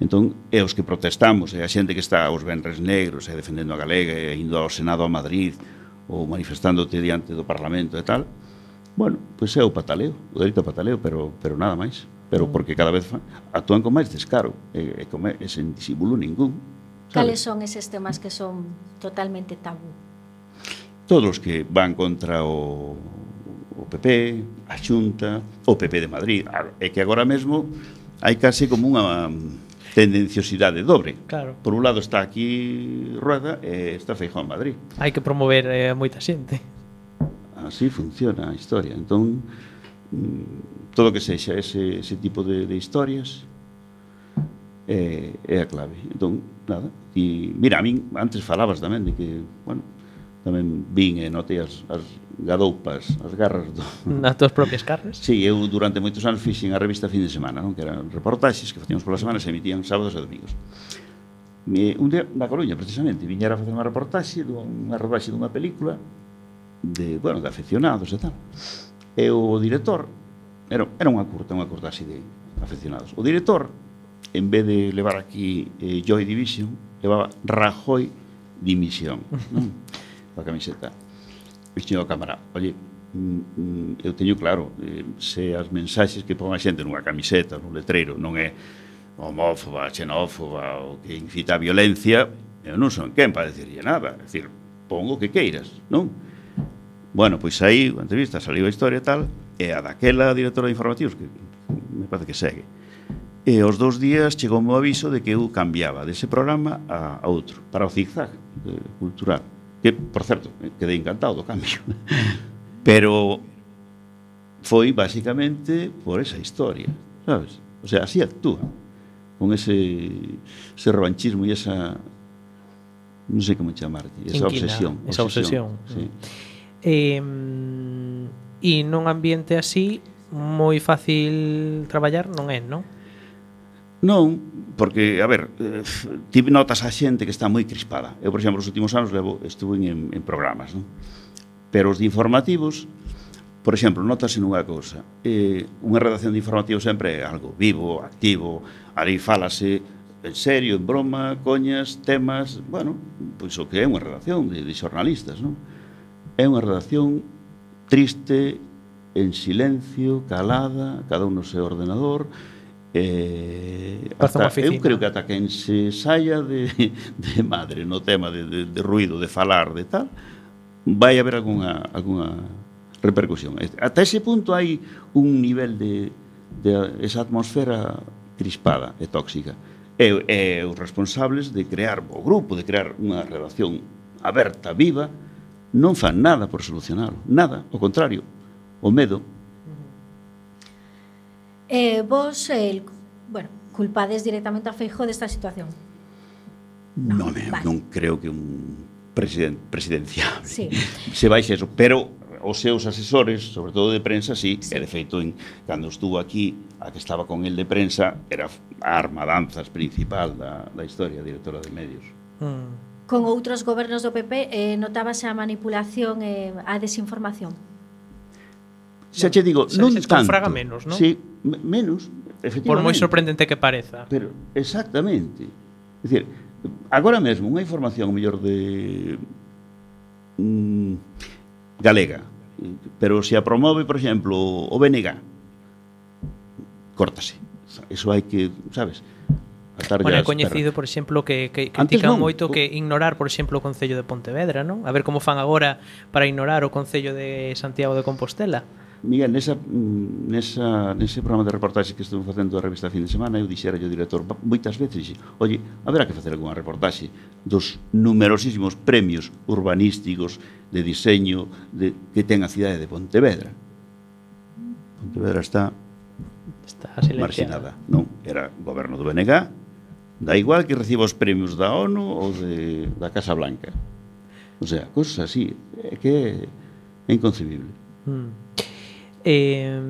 entón, e os que protestamos, e a xente que está aos venres negros, e defendendo a Galega, e indo ao Senado a Madrid, ou manifestándote diante do Parlamento e tal, bueno, pois é o pataleo, o delito pataleo, pero, pero nada máis. Pero porque cada vez actúan con máis descaro, e, e, con máis, e sen disimulo ningún. Cales son eses temas que son totalmente tabú? todos os que van contra o, o PP, a Xunta, o PP de Madrid. É que agora mesmo hai case como unha tendenciosidade dobre. Claro. Por un lado está aquí Rueda e está Feijó en Madrid. Hai que promover eh, moita xente. Así funciona a historia. Entón, todo que sexa ese, ese tipo de, de historias é, é a clave. Entón, nada. E, mira, a min antes falabas tamén de que, bueno, tamén vin e notei as, as gadoupas, as garras do... Nas túas propias carnes? Sí, eu durante moitos anos fixen a revista fin de semana, non? que eran reportaxes que facíamos pola semana e se emitían sábados e domingos. Me, un día, na Coruña, precisamente, viñera a facer unha reportaxe dunha rodaxe dunha película de, bueno, de aficionados e tal. E o director, era, era unha curta, unha curta así de aficionados. O director, en vez de levar aquí eh, Joy Division, levaba Rajoy Dimisión. Non? coa camiseta. Dixen ao cámara, oye, mm, mm, eu teño claro, eh, se as mensaxes que pon a xente nunha camiseta, nun letreiro, non é homófoba, xenófoba, o que incita a violencia, eu non son quen para decirlle nada, é dicir, pongo que queiras, non? Bueno, pois aí, a entrevista, saliu a historia e tal, e a daquela directora de informativos, que me parece que segue, E os dous días chegou o aviso de que eu cambiaba dese programa a, a outro, para o zigzag eh, cultural que, por certo, quedei encantado do cambio. Pero foi basicamente por esa historia, sabes? O sea, así actúa, con ese, ese revanchismo e esa, non sei como chamarte, esa Inquina, obsesión. Esa obsesión. obsesión. Sí. Eh, e nun ambiente así, moi fácil traballar non é, non? Non, porque, a ver, eh, ti notas a xente que está moi crispada. Eu, por exemplo, nos últimos anos levo, estuve en, en programas, non? Pero os de informativos, por exemplo, notase nunha cousa. Eh, unha redacción de informativos sempre é algo vivo, activo, ali falase en serio, en broma, coñas, temas, bueno, pois o que é unha redacción de, de xornalistas, non? É unha redacción triste, en silencio, calada, cada un no seu ordenador, Eh, hasta, eu creo que ata quen se saia de, de madre no tema de, de, de ruido, de falar, de tal, vai haber alguna, alguna repercusión. Ata ese punto hai un nivel de, de esa atmosfera crispada e tóxica. E, e os responsables de crear o grupo, de crear unha relación aberta, viva, non fan nada por solucionalo, nada, ao contrario, o medo eh, vos, eh, bueno, culpades directamente a Feijóo desta situación. Non, no, ah, vale. non creo que un president, presidenciable sí. se baixe eso, pero os seus asesores, sobre todo de prensa, sí, sí. e de feito, en, cando estuvo aquí, a que estaba con el de prensa, era a armadanzas principal da, da historia, directora de medios. Mm. Con outros gobernos do PP eh, notábase a manipulación e eh, a desinformación? Xa che digo, xa non tanto. Confraga menos, non? Sí, menos, efectivamente. Por moi sorprendente que pareza. Pero, exactamente. É dicir, agora mesmo, unha información mellor de... Mm, galega, pero se a promove, por exemplo, o BNG, córtase. Eso hai que, sabes, Atar bueno, é coñecido, por exemplo, que, que critican moito que ignorar, por exemplo, o Concello de Pontevedra, non? A ver como fan agora para ignorar o Concello de Santiago de Compostela. Miguel, nesa, nesa, nese programa de reportaxe que estuve facendo a revista fin de semana, eu dixera ao director moitas veces, dixe, oye, haberá que facer algunha reportaxe dos numerosísimos premios urbanísticos de diseño de, que ten a cidade de Pontevedra. Pontevedra está, está marxinada. Non, era goberno do BNG, da igual que reciba os premios da ONU ou de, da Casa Blanca. O sea, cosas así, é que é inconcebible. Mm. Eh,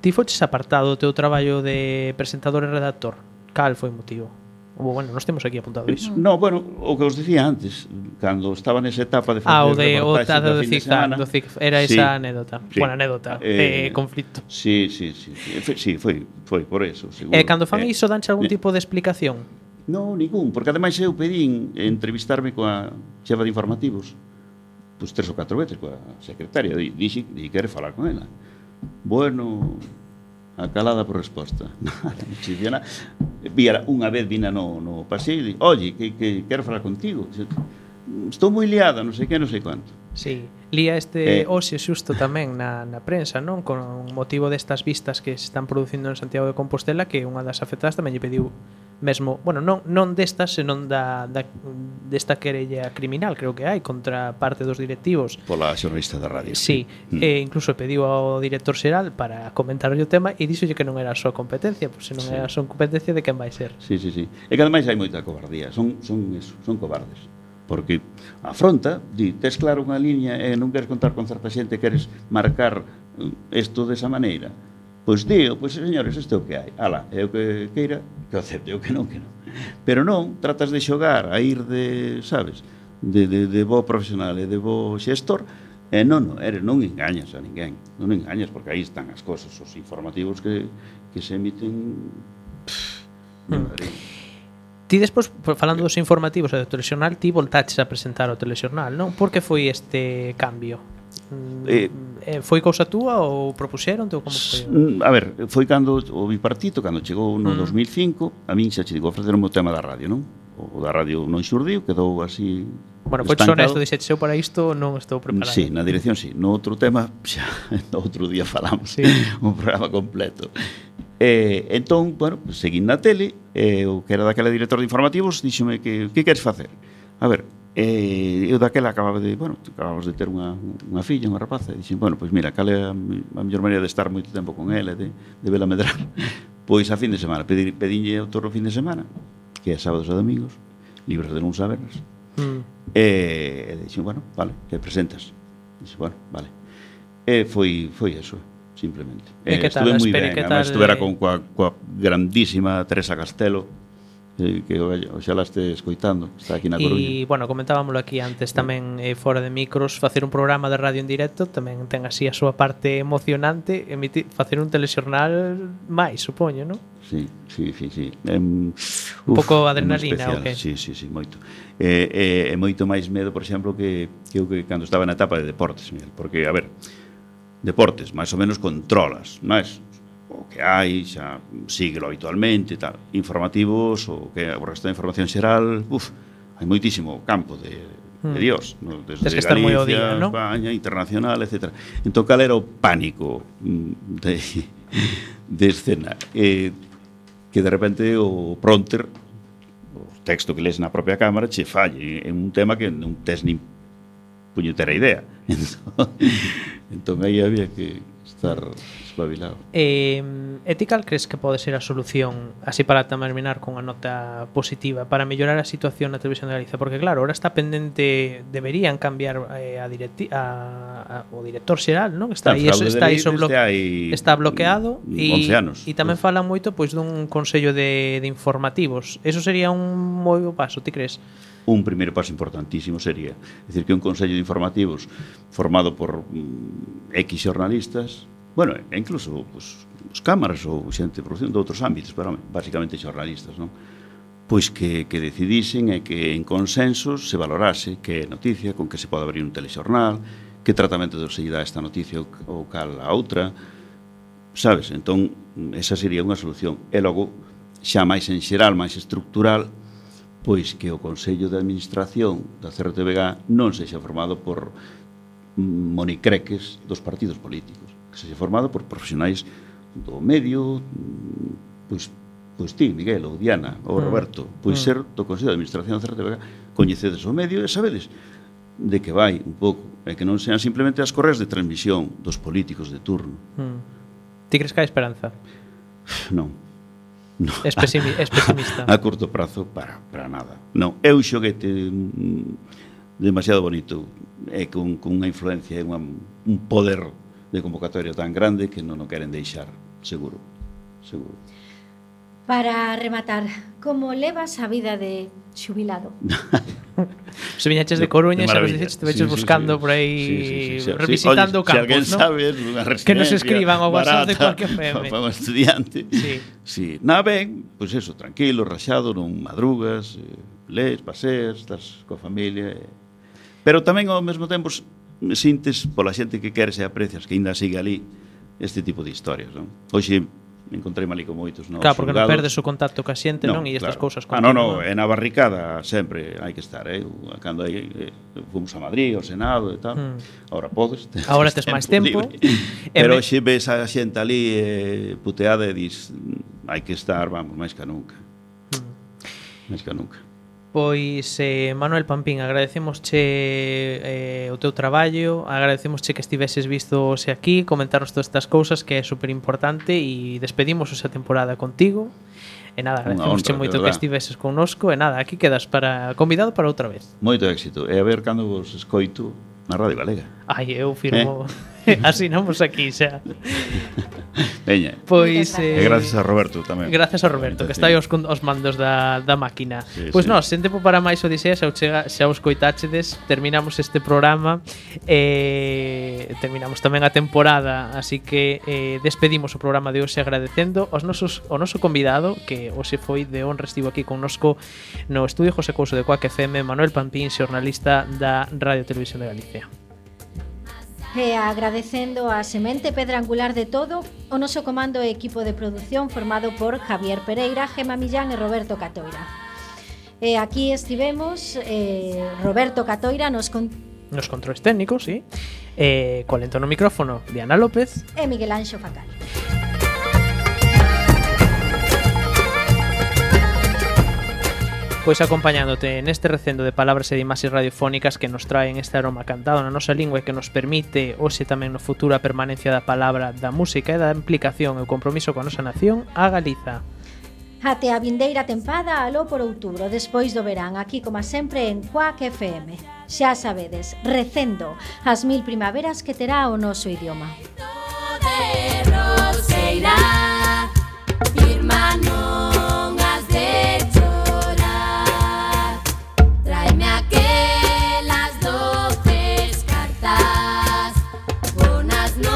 ti foches apartado o teu traballo de presentador e redactor? Cal foi o motivo? Ou, bueno, nós temos aquí apuntado iso. No, bueno, o que os dicía antes, cando estaba nesa etapa de facer ah, o de o ta, do semana, do CIC, era sí, esa anécdota, sí, buena anécdota eh, de conflito. Sí, sí, sí, sí, sí foi, foi por eso, seguro. E eh, cando fan eh, iso danche algún eh, tipo de explicación? Non, ningún, porque ademais eu pedín entrevistarme coa xefa de informativos pois tres ou catro veces coa secretaria, dixe, que quere falar con ela. Bueno, acalada por resposta. Nada, non dicía nada. Unha vez vina no, no pasillo e di, oye, que, que quero falar contigo. Estou moi liada, non sei que, non sei quanto. Sí, lía este eh, hoxe xusto tamén na, na prensa, non? Con motivo destas vistas que se están producindo en Santiago de Compostela que unha das afectadas tamén lle pediu mesmo, bueno, non, non destas, senón da, da, desta querella criminal, creo que hai, contra parte dos directivos. Pola xornalista da radio. Sí, mm. e incluso pediu ao director xeral para comentar o tema e dixolle que non era a súa competencia, pois se non sí. era a súa competencia de quen vai ser. Sí, sí, sí. E que ademais hai moita cobardía, son, son, eso, son cobardes porque afronta, di, tes claro unha liña e non queres contar con certa xente, queres marcar eh, isto desa maneira, pois dio, pois señores, isto é o que hai, ala, é o que queira, que acepte, o que non, que non. Pero non, tratas de xogar, a ir de, sabes, de, de, de bo profesional e de bo xestor, e non, non, eres, non engañas a ninguén, non engañas, porque aí están as cosas, os informativos que, que se emiten... Pff, mm. Ti despois, falando dos informativos e do telexornal, ti voltaches a presentar o telexornal, non? Por que foi este cambio? Mm, eh, eh, foi cousa túa ou propuxeron ou como foi? Mm, a ver, foi cando o bipartito, cando chegou no mm. 2005, a min xa che digo, ofrecer o meu tema da radio, non? o da radio non xurdiu, quedou así Bueno, pois son esto dixete eu para isto non estou preparado. Sí, na dirección sí. No outro tema xa no outro día falamos sí. un programa completo. Eh, entón, bueno, pues, seguín na tele eh, o que era daquela director de informativos díxome que, que queres facer? A ver, eh, eu daquela acababa de, bueno, acabamos de ter unha, unha filla, unha rapaza, e dixen, bueno, pois mira, cal é a, a mellor maneira de estar moito tempo con ela, de, de vela medrar, pois a fin de semana, pedir, pedinlle autor fin de semana, que é sábados e domingos, libros de non sabernos. Mm. E, e dixen, bueno, vale, te presentas. Dixen, bueno, vale. E foi, foi eso, simplemente. E, eh, e que tal, estuve moi ben, estuve de... con coa, coa grandísima Teresa Castelo, eh, que oxalá este escoitando, está aquí na Coruña. E, bueno, comentábamoslo aquí antes tamén eh, fora de micros, facer un programa de radio en directo tamén ten así a súa parte emocionante, emitir, facer un telexornal máis, supoño, non? Sí, sí, sí, sí. Um, uf, un pouco adrenalina, especial, o que? Sí, sí, sí, moito. E eh, eh, moito máis medo, por exemplo, que, que eu que cando estaba na etapa de deportes, Miguel, porque, a ver, deportes, máis ou menos controlas, máis o que hai, xa síguelo habitualmente, tal, informativos, o que o resto da información xeral, uf, hai moitísimo campo de, de hmm. Dios, no? desde Tens que estar Galicia, día, ¿no? España, internacional, etc. Entón, cal era o pánico mm, de, de escena? Eh, que de repente o pronter, o texto que lees na propia cámara, che falle en un tema que non tes nin puñetera idea. Entón, entón aí había que, estar espabilado. Eh, ¿Ethical crees que pode ser a solución así para terminar con a nota positiva para mellorar a situación na televisión de Galicia? Porque claro, ahora está pendente deberían cambiar eh, a, directi a, a o director xeral, non? Está, está aí, eso, está, iso blo aí está bloqueado e e tamén no. falan moito pois dun consello de, de informativos. Eso sería un moi bo paso, ti crees? un primeiro paso importantísimo sería decir que un Consello de Informativos formado por mm, X xornalistas, bueno, e incluso pues, os cámaras ou xente de producción de outros ámbitos, pero basicamente xornalistas, non? pois que, que decidisen e que en consensos se valorase que é noticia, con que se pode abrir un telexornal, que tratamento de se dá esta noticia ou cal a outra, sabes? Entón, esa sería unha solución. E logo, xa máis en xeral, máis estructural, pois que o Consello de Administración da CRTVG non sexa formado por monicreques dos partidos políticos, que sexa formado por profesionais do medio, pois pois ti, Miguel, ou Diana, ou mm. Roberto, pois mm. ser do Consello de Administración da CRTVG, coñecedes o medio e sabedes de que vai un pouco, e que non sean simplemente as correas de transmisión dos políticos de turno. Mm. Ti crees que hai esperanza? Non no, es, pesimi es pesimista. A, curto prazo para, para nada. Non, é un xoguete mm, demasiado bonito e con, con unha influencia e unha, un poder de convocatoria tan grande que non o queren deixar, seguro, seguro. Para rematar, como levas a vida de xubilado? Se viñaches de Coruña, xa nos dices, te veches sí, buscando sí, por aí, sí, sí, sí, sí. revisitando sí, oye, campos, si alguén ¿no? sabe, unha Que nos escriban ao WhatsApp de cualquier FM. Para un estudiante. Sí. sí. Na ben, pois pues eso, tranquilo, rachado, non madrugas, eh, lees, paseas, estás coa familia. Eh. Pero tamén ao mesmo tempo sintes pola xente que queres e aprecias que aínda sigue ali este tipo de historias, non? Hoxe me encontrei ali con moitos no Claro, porque non perdes o contacto ca xente, non? E estas claro. cousas Ah, non, non, é na barricada sempre hai que estar, eh? Cando hai, eh, fomos a Madrid, ao Senado e tal. Mm. Agora podes. Agora tes máis tempo. tempo. Pero me... xe ves a xente ali eh, puteada e dis mm, hai que estar, vamos, máis que nunca. Mm. Máis que nunca. Pois, eh, Manuel Pampín, agradecemos che eh, o teu traballo, agradecemos che que estiveses visto se aquí, comentarnos todas estas cousas que é super importante e despedimos esa temporada contigo. E nada, agradecemos honra, moito que estiveses connosco e nada, aquí quedas para convidado para outra vez. Moito éxito. E a ver cando vos escoito na Radio Galega. Ai, eu firmo... Eh? Asinamos aquí, xa. Veña. Pois... Eh, e gracias a Roberto tamén. Gracias a Roberto, que está aí os, os mandos da, da máquina. Sí, pois sí. nós, sen tempo para máis Odisea, xa, chega, xa os coitáchedes, terminamos este programa, eh, terminamos tamén a temporada, así que eh, despedimos o programa de hoxe agradecendo aos nosos, o noso convidado, que hoxe foi de honra, estivo aquí connosco no estudio José Couso de Coac FM, Manuel Pampín, xornalista da Radio Televisión de Galicia. E agradecendo a semente pedra angular de todo o noso comando e equipo de produción formado por Javier Pereira, Gema Millán e Roberto Catoira. E aquí estivemos eh, Roberto Catoira nos con... nos controles técnicos, sí. Eh, colentó no micrófono Diana López e Miguel Anxo Facal. pois acompañándote neste recendo de palabras e de imaxes radiofónicas que nos traen este aroma cantado na nosa lingua e que nos permite hoxe tamén no futuro a permanencia da palabra, da música e da implicación e o compromiso con a nosa nación a Galiza. Ate a vindeira tempada aló por outubro, despois do verán, aquí como sempre en Quack FM. Xa sabedes, recendo as mil primaveras que terá o noso idioma. De Roseira, irmãos